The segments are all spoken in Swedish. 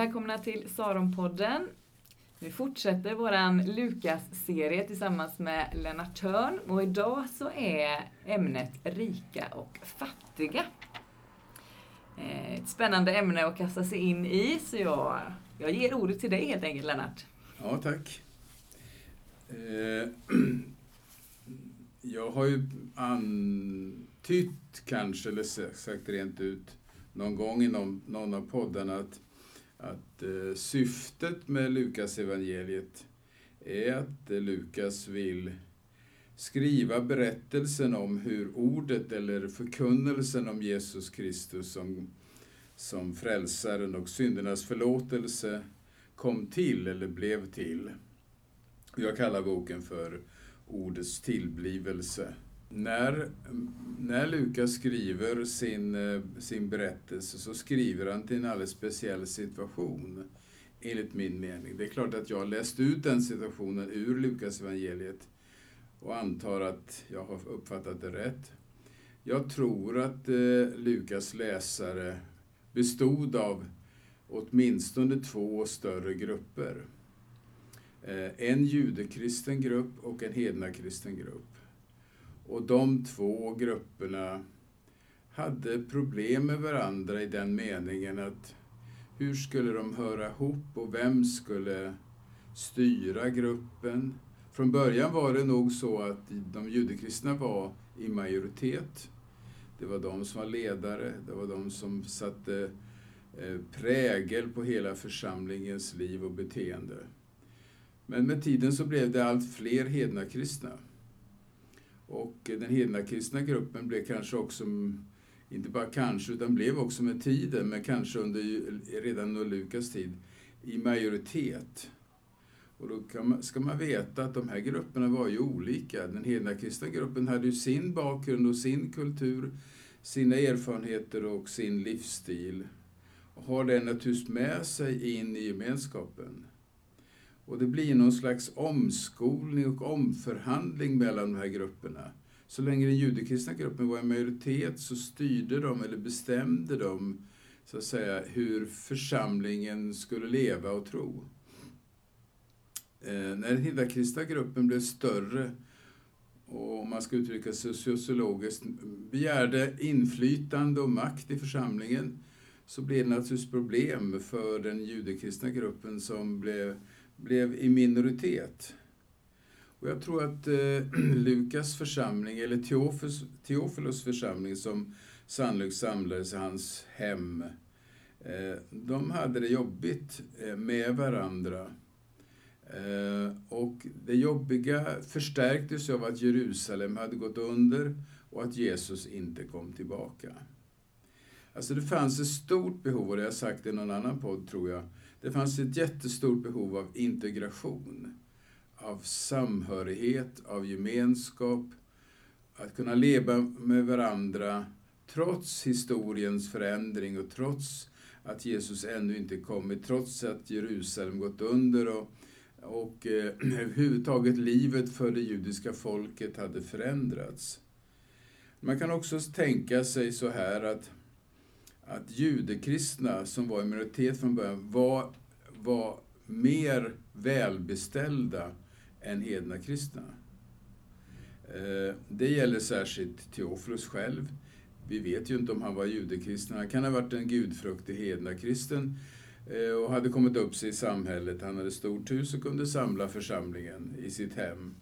Välkomna till Saronpodden. Vi fortsätter vår Lukas-serie tillsammans med Lennart Törn och idag så är ämnet rika och fattiga. Eh, ett spännande ämne att kasta sig in i, så jag, jag ger ordet till dig helt enkelt Lennart. Ja, tack. Eh, jag har ju antytt kanske, eller sagt rent ut, någon gång i någon, någon av poddarna att, att eh, syftet med Lukas evangeliet är att eh, Lukas vill skriva berättelsen om hur ordet eller förkunnelsen om Jesus Kristus som, som frälsaren och syndernas förlåtelse kom till eller blev till. Jag kallar boken för Ordets tillblivelse. När, när Lukas skriver sin, eh, sin berättelse så skriver han till en alldeles speciell situation, enligt min mening. Det är klart att jag har läst ut den situationen ur Lukas evangeliet och antar att jag har uppfattat det rätt. Jag tror att eh, Lukas läsare bestod av åtminstone två större grupper. Eh, en judekristen grupp och en hednakristen grupp. Och de två grupperna hade problem med varandra i den meningen att hur skulle de höra ihop och vem skulle styra gruppen? Från början var det nog så att de judekristna var i majoritet. Det var de som var ledare, det var de som satte eh, prägel på hela församlingens liv och beteende. Men med tiden så blev det allt fler hedna kristna. Och den hedna kristna gruppen blev kanske också, inte bara kanske, utan blev också med tiden, men kanske under, redan under Lukas tid, i majoritet. Och då man, ska man veta att de här grupperna var ju olika. Den hedna kristna gruppen hade ju sin bakgrund och sin kultur, sina erfarenheter och sin livsstil. Och har den naturligtvis med sig in i gemenskapen. Och det blir någon slags omskolning och omförhandling mellan de här grupperna. Så länge den judekristna gruppen var i majoritet så styrde de, eller bestämde de, så att säga, hur församlingen skulle leva och tro. Eh, när den hindakristna gruppen blev större och om man ska uttrycka sig sociologiskt, begärde inflytande och makt i församlingen så blev det naturligtvis problem för den judekristna gruppen som blev blev i minoritet. Och jag tror att eh, Lukas församling, eller Teofilus, Teofilos församling som sannolikt samlades i hans hem, eh, de hade det jobbigt eh, med varandra. Eh, och det jobbiga förstärktes av att Jerusalem hade gått under och att Jesus inte kom tillbaka. Alltså det fanns ett stort behov, och det har jag sagt i någon annan podd tror jag, det fanns ett jättestort behov av integration, av samhörighet, av gemenskap, att kunna leva med varandra trots historiens förändring och trots att Jesus ännu inte kommit, trots att Jerusalem gått under och, och eh, överhuvudtaget livet för det judiska folket hade förändrats. Man kan också tänka sig så här att att judekristna, som var i minoritet från början, var, var mer välbeställda än hedna kristna. Eh, det gäller särskilt Teofilus själv. Vi vet ju inte om han var judekristen. Han kan ha varit en gudfruktig hednakristen eh, och hade kommit upp sig i samhället. Han hade stort hus och kunde samla församlingen i sitt hem.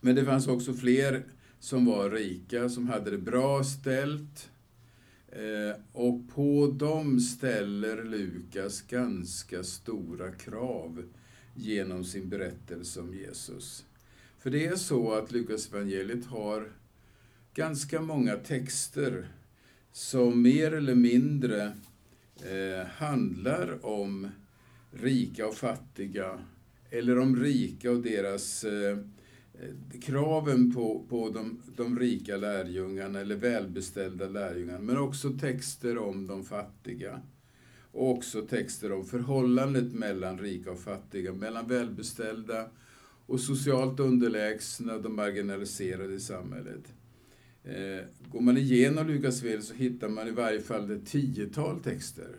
Men det fanns också fler som var rika, som hade det bra ställt, Eh, och på dem ställer Lukas ganska stora krav genom sin berättelse om Jesus. För det är så att Lukas evangeliet har ganska många texter som mer eller mindre eh, handlar om rika och fattiga, eller om rika och deras eh, Eh, Eh, kraven på, på de, de rika lärjungarna eller välbeställda lärjungarna, men också texter om de fattiga. Och också texter om förhållandet mellan rika och fattiga, mellan välbeställda och socialt underlägsna, de marginaliserade i samhället. Eh, går man igenom Lukas vel så hittar man i varje fall ett tiotal texter.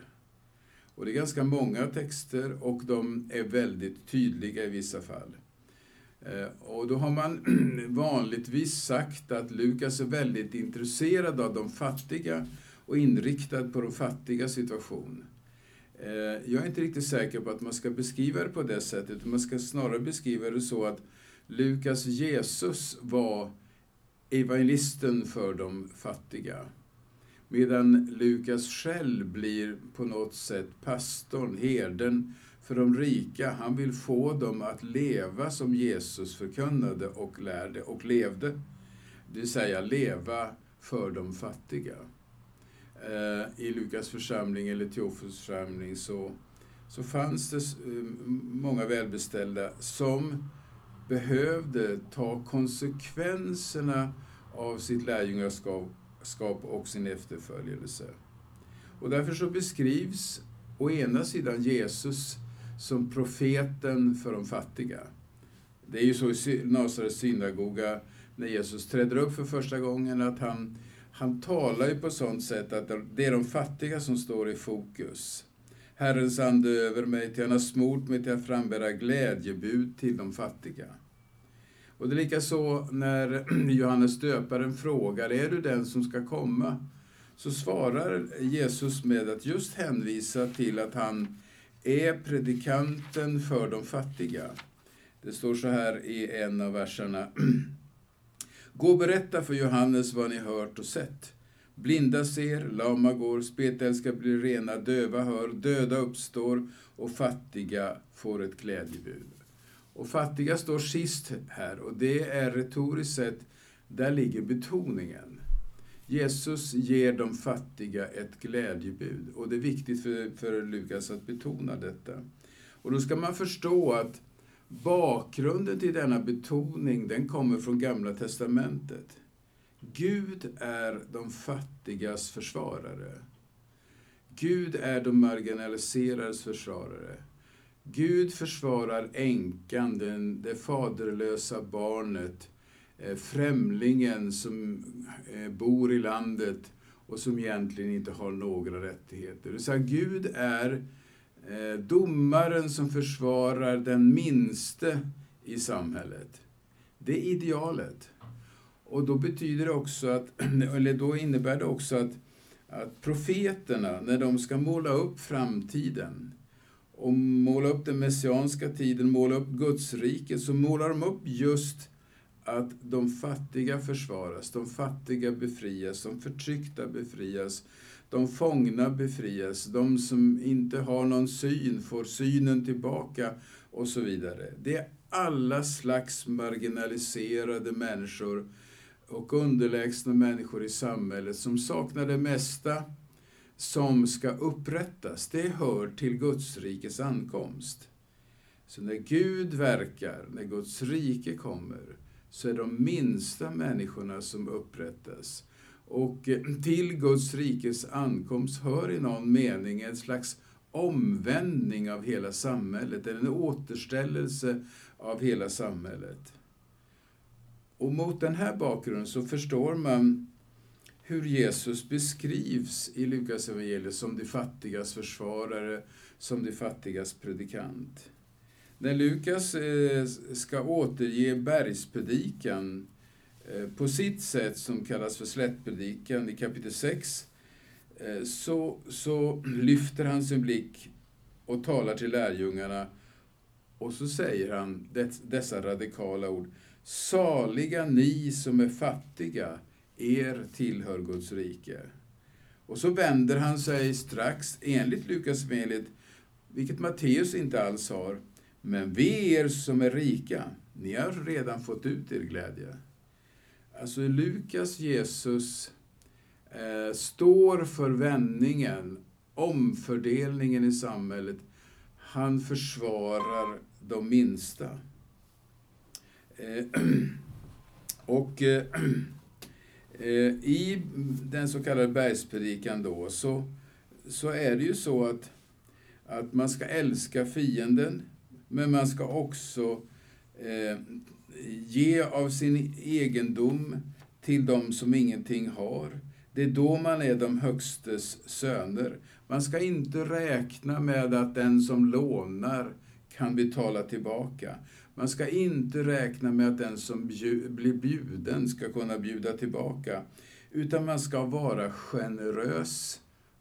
Och det är ganska många texter och de är väldigt tydliga i vissa fall. Eh, och då har man vanligtvis sagt att Lukas är väldigt intresserad av de fattiga och inriktad på de fattiga situation. Eh, jag är inte riktigt säker på att man ska beskriva det på det sättet. Man ska snarare beskriva det så att Lukas Jesus var evangelisten för de fattiga. Medan Lukas själv blir på något sätt pastorn, herden för de rika. Han vill få dem att leva som Jesus förkunnade och lärde och levde. Det vill säga leva för de fattiga. Eh, I Lukas församling, eller Teofos församling, så, så fanns det eh, många välbeställda som behövde ta konsekvenserna av sitt lärjungaskap och sin efterföljelse. Och därför så beskrivs å ena sidan Jesus som profeten för de fattiga. Det är ju så i Nasarets synagoga, när Jesus träder upp för första gången, att han, han talar ju på sånt sätt att det är de fattiga som står i fokus. Herrens ande över mig, till han har smort mig till att frambära glädjebud till de fattiga. Och det är likaså när Johannes döparen frågar, är du den som ska komma? Så svarar Jesus med att just hänvisa till att han är predikanten för de fattiga. Det står så här i en av verserna. Gå och berätta för Johannes vad ni hört och sett. Blinda ser, lama går, spetälska blir rena, döva hör, döda uppstår och fattiga får ett glädjebud. Och fattiga står sist här och det är retoriskt sett, där ligger betoningen. Jesus ger de fattiga ett glädjebud och det är viktigt för, för Lukas att betona detta. Och då ska man förstå att bakgrunden till denna betoning den kommer från Gamla Testamentet. Gud är de fattigas försvarare. Gud är de marginaliserades försvarare. Gud försvarar änkan, den, det faderlösa barnet, Eh, främlingen som eh, bor i landet och som egentligen inte har några rättigheter. Det säga, Gud är eh, domaren som försvarar den minste i samhället. Det är idealet. Och då betyder det också att, eller då innebär det också att, att profeterna, när de ska måla upp framtiden och måla upp den messianska tiden, måla upp Guds rike, så målar de upp just att de fattiga försvaras, de fattiga befrias, de förtryckta befrias, de fångna befrias, de som inte har någon syn får synen tillbaka och så vidare. Det är alla slags marginaliserade människor och underlägsna människor i samhället som saknar det mesta som ska upprättas. Det hör till Guds rikes ankomst. Så när Gud verkar, när Guds rike kommer, så är de minsta människorna som upprättas. Och eh, till Guds rikes ankomst hör i någon mening en slags omvändning av hela samhället, eller en återställelse av hela samhället. Och mot den här bakgrunden så förstår man hur Jesus beskrivs i Lukas evangeliet som de fattigas försvarare, som de fattigas predikant. När Lukas eh, ska återge bergspredikan eh, på sitt sätt, som kallas för slättpredikan i kapitel 6, eh, så, så lyfter han sin blick och talar till lärjungarna och så säger han dessa radikala ord. Saliga ni som är fattiga, er tillhör Guds rike. Och så vänder han sig strax, enligt Lukas vilket Matteus inte alls har, men vi er som är rika, ni har redan fått ut er glädje. Alltså Lukas Jesus eh, står för vändningen, omfördelningen i samhället. Han försvarar de minsta. Eh, och eh, eh, i den så kallade bergspredikan då så, så är det ju så att, att man ska älska fienden, men man ska också eh, ge av sin egendom till de som ingenting har. Det är då man är de högstes söner. Man ska inte räkna med att den som lånar kan betala tillbaka. Man ska inte räkna med att den som blir bjuden ska kunna bjuda tillbaka. Utan man ska vara generös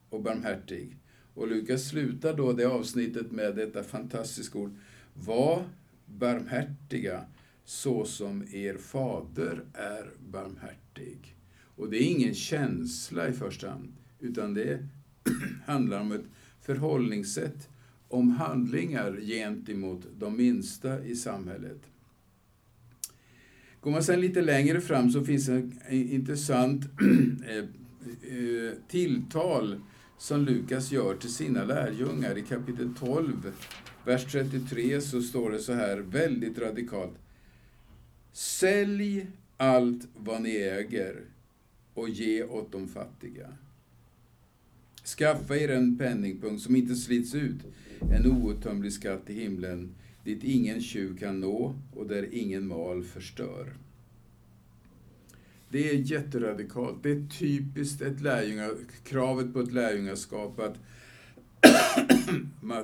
och barmhärtig. Och Lukas slutar då det avsnittet med detta fantastiska ord. Var barmhärtiga så som er fader är barmhärtig. Och det är ingen känsla i första hand, utan det handlar om ett förhållningssätt, om handlingar gentemot de minsta i samhället. Går man sedan lite längre fram så finns det ett intressant eh, eh, tilltal som Lukas gör till sina lärjungar. I kapitel 12, vers 33 så står det så här väldigt radikalt. Sälj allt vad ni äger och ge åt de fattiga. Skaffa er en penningpunkt som inte slits ut, en outtömlig skatt i himlen, dit ingen tjuv kan nå och där ingen mal förstör. Det är jätteradikalt. Det är typiskt ett lärjunga, kravet på ett lärjungaskap att,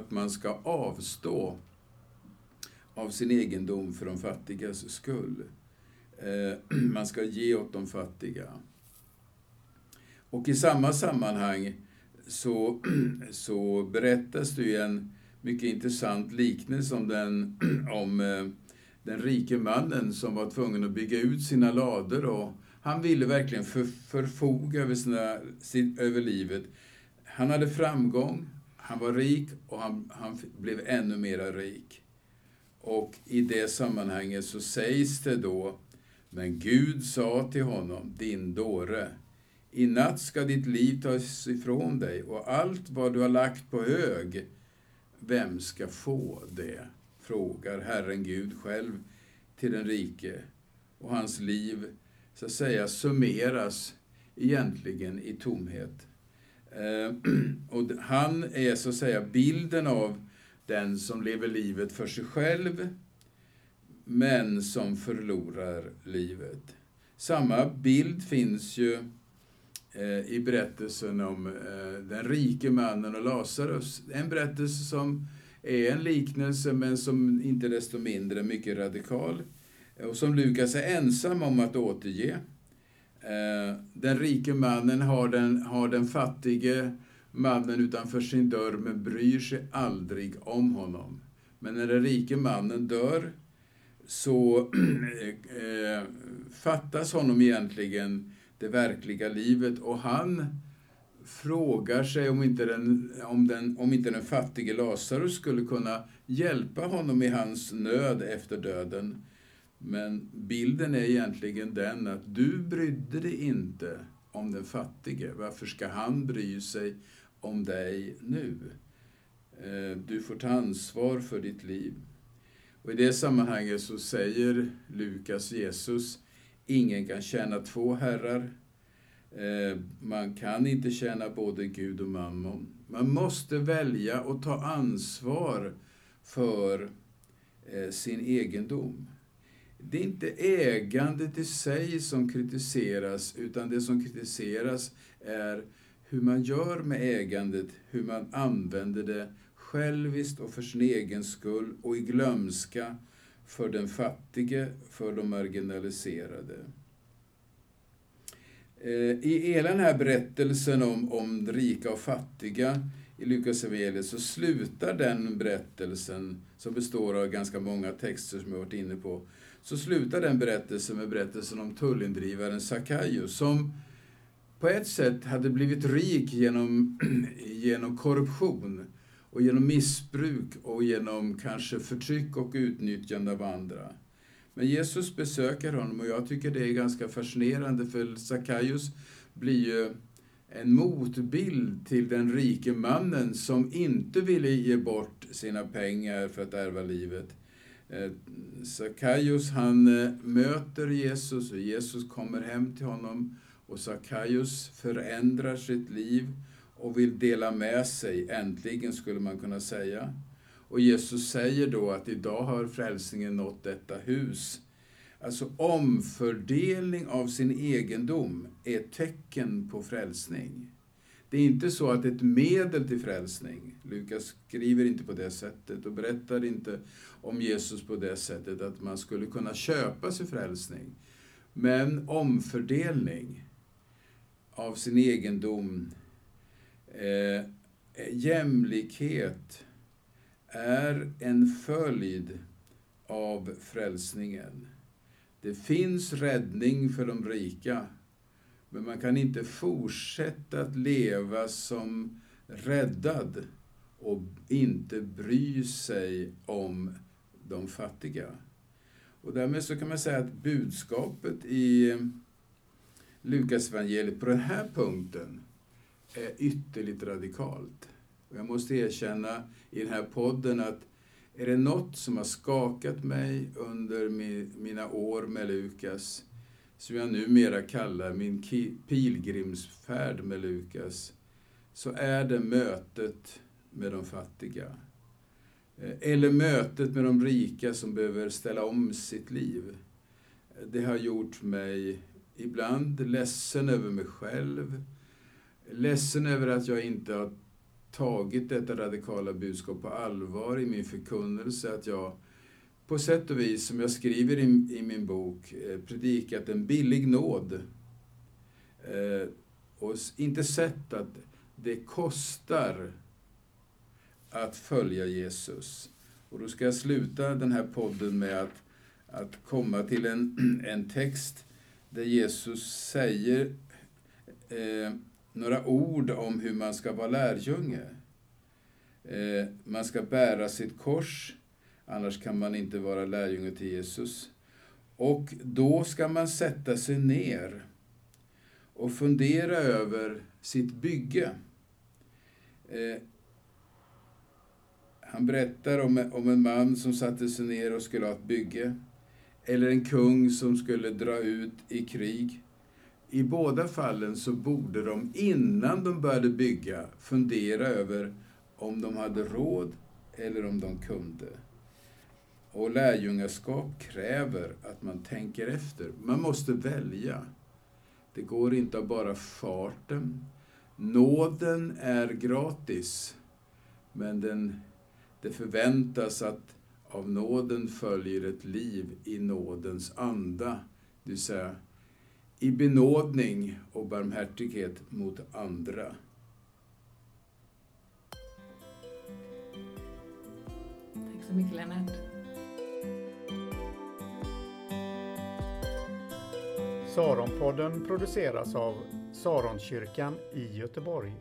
att man ska avstå av sin egendom för de fattigas skull. Eh, man ska ge åt de fattiga. Och i samma sammanhang så, så berättas det ju en mycket intressant liknelse om den, om eh, den rike mannen som var tvungen att bygga ut sina lador och han ville verkligen för, förfoga över, sina, över livet. Han hade framgång, han var rik och han, han blev ännu mera rik. Och i det sammanhanget så sägs det då, men Gud sa till honom, din dåre, i natt ska ditt liv tas ifrån dig och allt vad du har lagt på hög, vem ska få det? frågar Herren Gud själv till den rike. Och hans liv, så att säga, summeras egentligen i tomhet. Eh, och han är så att säga bilden av den som lever livet för sig själv, men som förlorar livet. Samma bild finns ju eh, i berättelsen om eh, den rike mannen och Lazarus. En berättelse som är en liknelse men som inte desto mindre är mycket radikal och som Lukas är ensam om att återge. Eh, den rike mannen har den, har den fattige mannen utanför sin dörr men bryr sig aldrig om honom. Men när den rike mannen dör så eh, fattas honom egentligen det verkliga livet och han frågar sig om inte den, om den, om inte den fattige Lazarus skulle kunna hjälpa honom i hans nöd efter döden. Men bilden är egentligen den att du brydde dig inte om den fattige. Varför ska han bry sig om dig nu? Eh, du får ta ansvar för ditt liv. Och I det sammanhanget så säger Lukas Jesus Ingen kan tjäna två herrar. Eh, man kan inte tjäna både Gud och mammon. Man måste välja och ta ansvar för eh, sin egendom. Det är inte ägandet i sig som kritiseras, utan det som kritiseras är hur man gör med ägandet, hur man använder det själviskt och för sin egen skull och i glömska för den fattige, för de marginaliserade. Eh, I hela den här berättelsen om, om rika och fattiga i Lukas evangeliet så slutar den berättelsen, som består av ganska många texter som jag varit inne på, så slutar den berättelsen med berättelsen om tullindrivaren Sackaios som på ett sätt hade blivit rik genom, genom korruption och genom missbruk och genom kanske förtryck och utnyttjande av andra. Men Jesus besöker honom och jag tycker det är ganska fascinerande för Sackaios blir ju en motbild till den rike mannen som inte ville ge bort sina pengar för att ärva livet. Eh, Sackaios han eh, möter Jesus och Jesus kommer hem till honom och Sackaios förändrar sitt liv och vill dela med sig, äntligen skulle man kunna säga. Och Jesus säger då att idag har frälsningen nått detta hus. Alltså omfördelning av sin egendom är tecken på frälsning. Det är inte så att ett medel till frälsning, Lukas skriver inte på det sättet och berättar inte om Jesus på det sättet att man skulle kunna köpa sig frälsning. Men omfördelning av sin egendom, eh, jämlikhet, är en följd av frälsningen. Det finns räddning för de rika, men man kan inte fortsätta att leva som räddad och inte bry sig om de fattiga. Och därmed så kan man säga att budskapet i Lukasevangeliet på den här punkten är ytterligt radikalt. Och jag måste erkänna i den här podden att är det något som har skakat mig under mina år med Lukas, som jag numera kallar min pilgrimsfärd med Lukas, så är det mötet med de fattiga. Eh, eller mötet med de rika som behöver ställa om sitt liv. Det har gjort mig ibland ledsen över mig själv, ledsen över att jag inte har tagit detta radikala budskap på allvar i min förkunnelse, att jag på sätt och vis, som jag skriver i, i min bok, eh, predikat en billig nåd. Eh, och inte sett att det kostar att följa Jesus. Och då ska jag sluta den här podden med att, att komma till en, en text där Jesus säger eh, några ord om hur man ska vara lärjunge. Eh, man ska bära sitt kors, annars kan man inte vara lärjunge till Jesus. Och då ska man sätta sig ner och fundera över sitt bygge. Eh, han berättar om en man som satte sig ner och skulle ha ett bygge. Eller en kung som skulle dra ut i krig. I båda fallen så borde de, innan de började bygga, fundera över om de hade råd eller om de kunde. Och lärjungaskap kräver att man tänker efter. Man måste välja. Det går inte av bara farten. Nåden är gratis, men den, det förväntas att av nåden följer ett liv i nådens anda, det vill säga i benådning och barmhärtighet mot andra. Tack så mycket Lennart. Saronpodden produceras av Saronkyrkan i Göteborg.